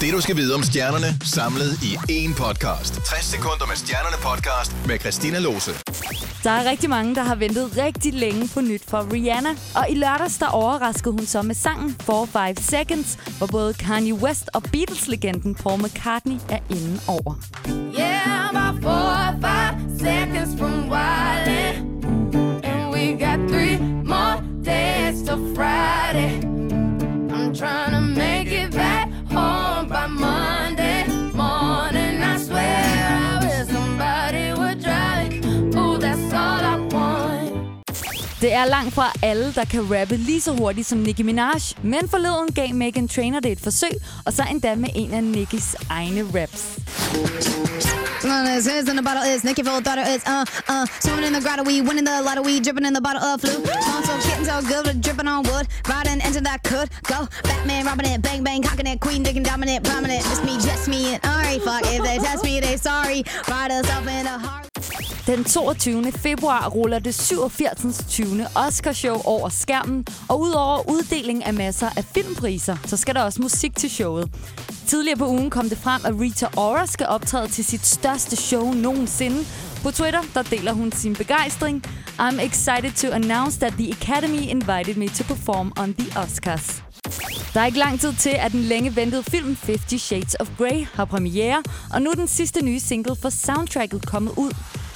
Det du skal vide om stjernerne, samlet i én podcast. 60 sekunder med stjernerne podcast med Christina Lose. Der er rigtig mange, der har ventet rigtig længe på nyt for Rihanna. Og i lørdags, der overraskede hun så med sangen 4-5 Seconds, hvor både Kanye West og Beatles-legenden Paul McCartney er inde over. Det er langt fra alle, der kan rappe lige så hurtigt som Nicki Minaj, men forleden gav Megan Trainer det et forsøg, og så endda med en af Nickis egne raps. This is in the bottle is Nicki full daughter is uh uh. Swimming in the grotto we winning the lotto we dripping in the bottle of flu. Smelling so getting so good with dripping on wood. Riding into that could go. Batman robbing it bang bang cocking it queen digging dominant prominent. Just me just me and alright fuck if they test me they sorry. Ride us up in a heart. Den 22. februar ruller det 87. 20. Oscarshow over skærmen, og udover uddeling af masser af filmpriser, så skal der også musik til showet. Tidligere på ugen kom det frem, at Rita Ora skal optræde til sit største show nogensinde. På Twitter, der deler hun sin begejstring. I'm excited to announce that the Academy invited me to perform on the Oscars. Der er ikke lang tid til, at den længe ventede film 50 Shades of Grey har premiere, og nu er den sidste nye single for soundtracket kommet ud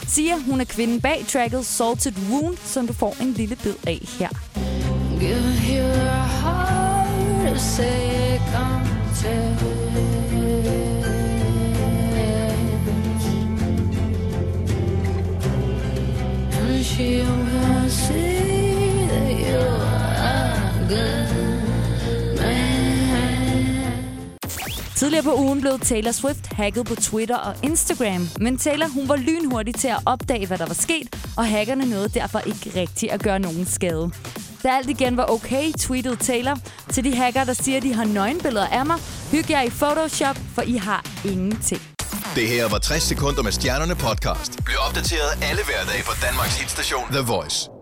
siger, hun er kvinden bag tracket Salted Wound, som du får en lille bid af her. Give you heart to say And she will see that you are good Tidligere på ugen blev Taylor Swift hacket på Twitter og Instagram, men Taylor hun var lynhurtig til at opdage, hvad der var sket, og hackerne nåede derfor ikke rigtigt at gøre nogen skade. Da alt igen var okay, tweetede Taylor til de hacker, der siger, at de har nøgenbilleder af mig. Hyg jer i Photoshop, for I har ingenting. Det her var 60 sekunder med stjernerne podcast. Bliv opdateret alle hverdage på Danmarks hitstation The Voice.